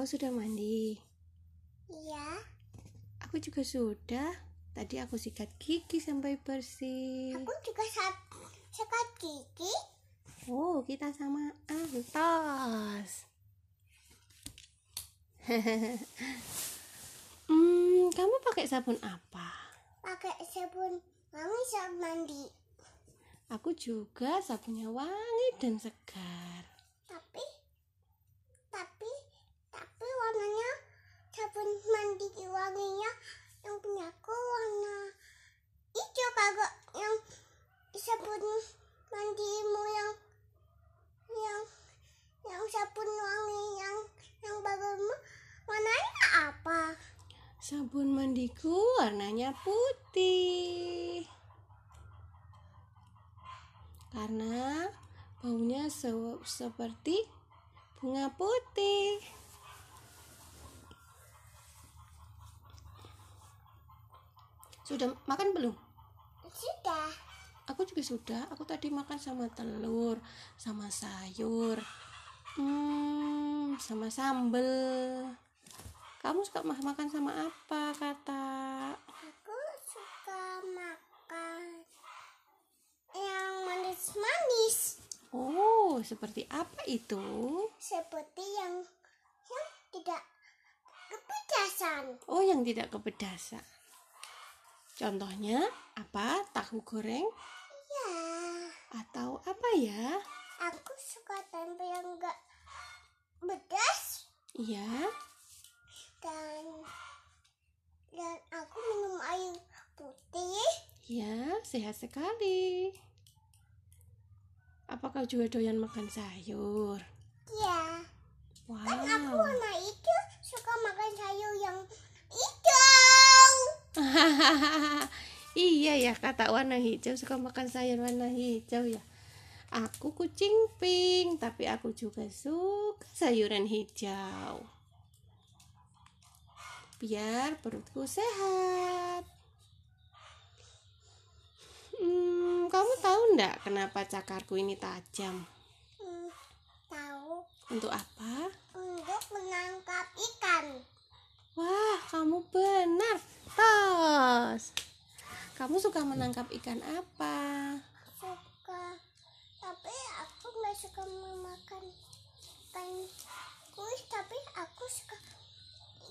Kau sudah mandi? Iya, Aku juga sudah. Tadi aku sikat gigi sampai bersih. aku juga sekat gigi. Oh, kita sama Antos. hmm, kamu pakai sabun apa? Pakai sabun wangi saat mandi. Aku juga sabunnya wangi dan segar. Tapi, tapi, tapi warnanya sabun mandi wanginya yang punya aku warna hijau kagak yang sabun mandimu yang yang yang sabun wangi yang yang barumu warnanya apa? Sabun mandiku warnanya putih. Karena baunya se- seperti bunga putih. Sudah makan belum? Sudah. Aku juga sudah. Aku tadi makan sama telur, sama sayur, hmm, sama sambel. Kamu suka ma- makan sama apa, kata? Aku suka makan yang manis-manis Oh, seperti apa itu? seperti yang yang tidak kepedasan. Oh, yang tidak kepedasan. Contohnya apa? Tahu goreng atau apa ya? aku suka tempe yang enggak pedas Iya. dan dan aku minum air putih. Ya, sehat sekali. Apa kau juga doyan makan sayur? Ya, kan aku Wow. warna hijau suka makan sayur yang hijau. ya, kata warna hijau suka makan sayur warna hijau ya. Aku kucing pink, tapi aku juga suka sayuran hijau. Biar perutku sehat. Hmm, kamu tahu ndak kenapa cakarku ini tajam? Hmm, tahu Untuk apa? untuk menangkap ikan. Wah, kamu benar. Kamu suka menangkap ikan apa? suka tapi aku nggak suka memakan ikan kuis tapi aku suka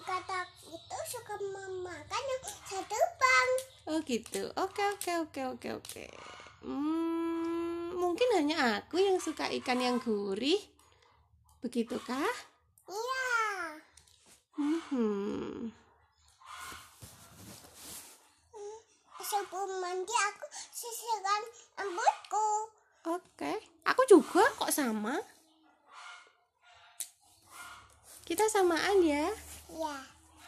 kata itu suka memakan yang terbang Oh gitu. Oke oke oke oke oke. Hmm, mungkin hanya aku yang suka ikan yang gurih. Begitukah? iya Hmm. Sebelum mandi aku sisirkan rambutku Oke. Aku juga kok sama. Kita samaan ya. ya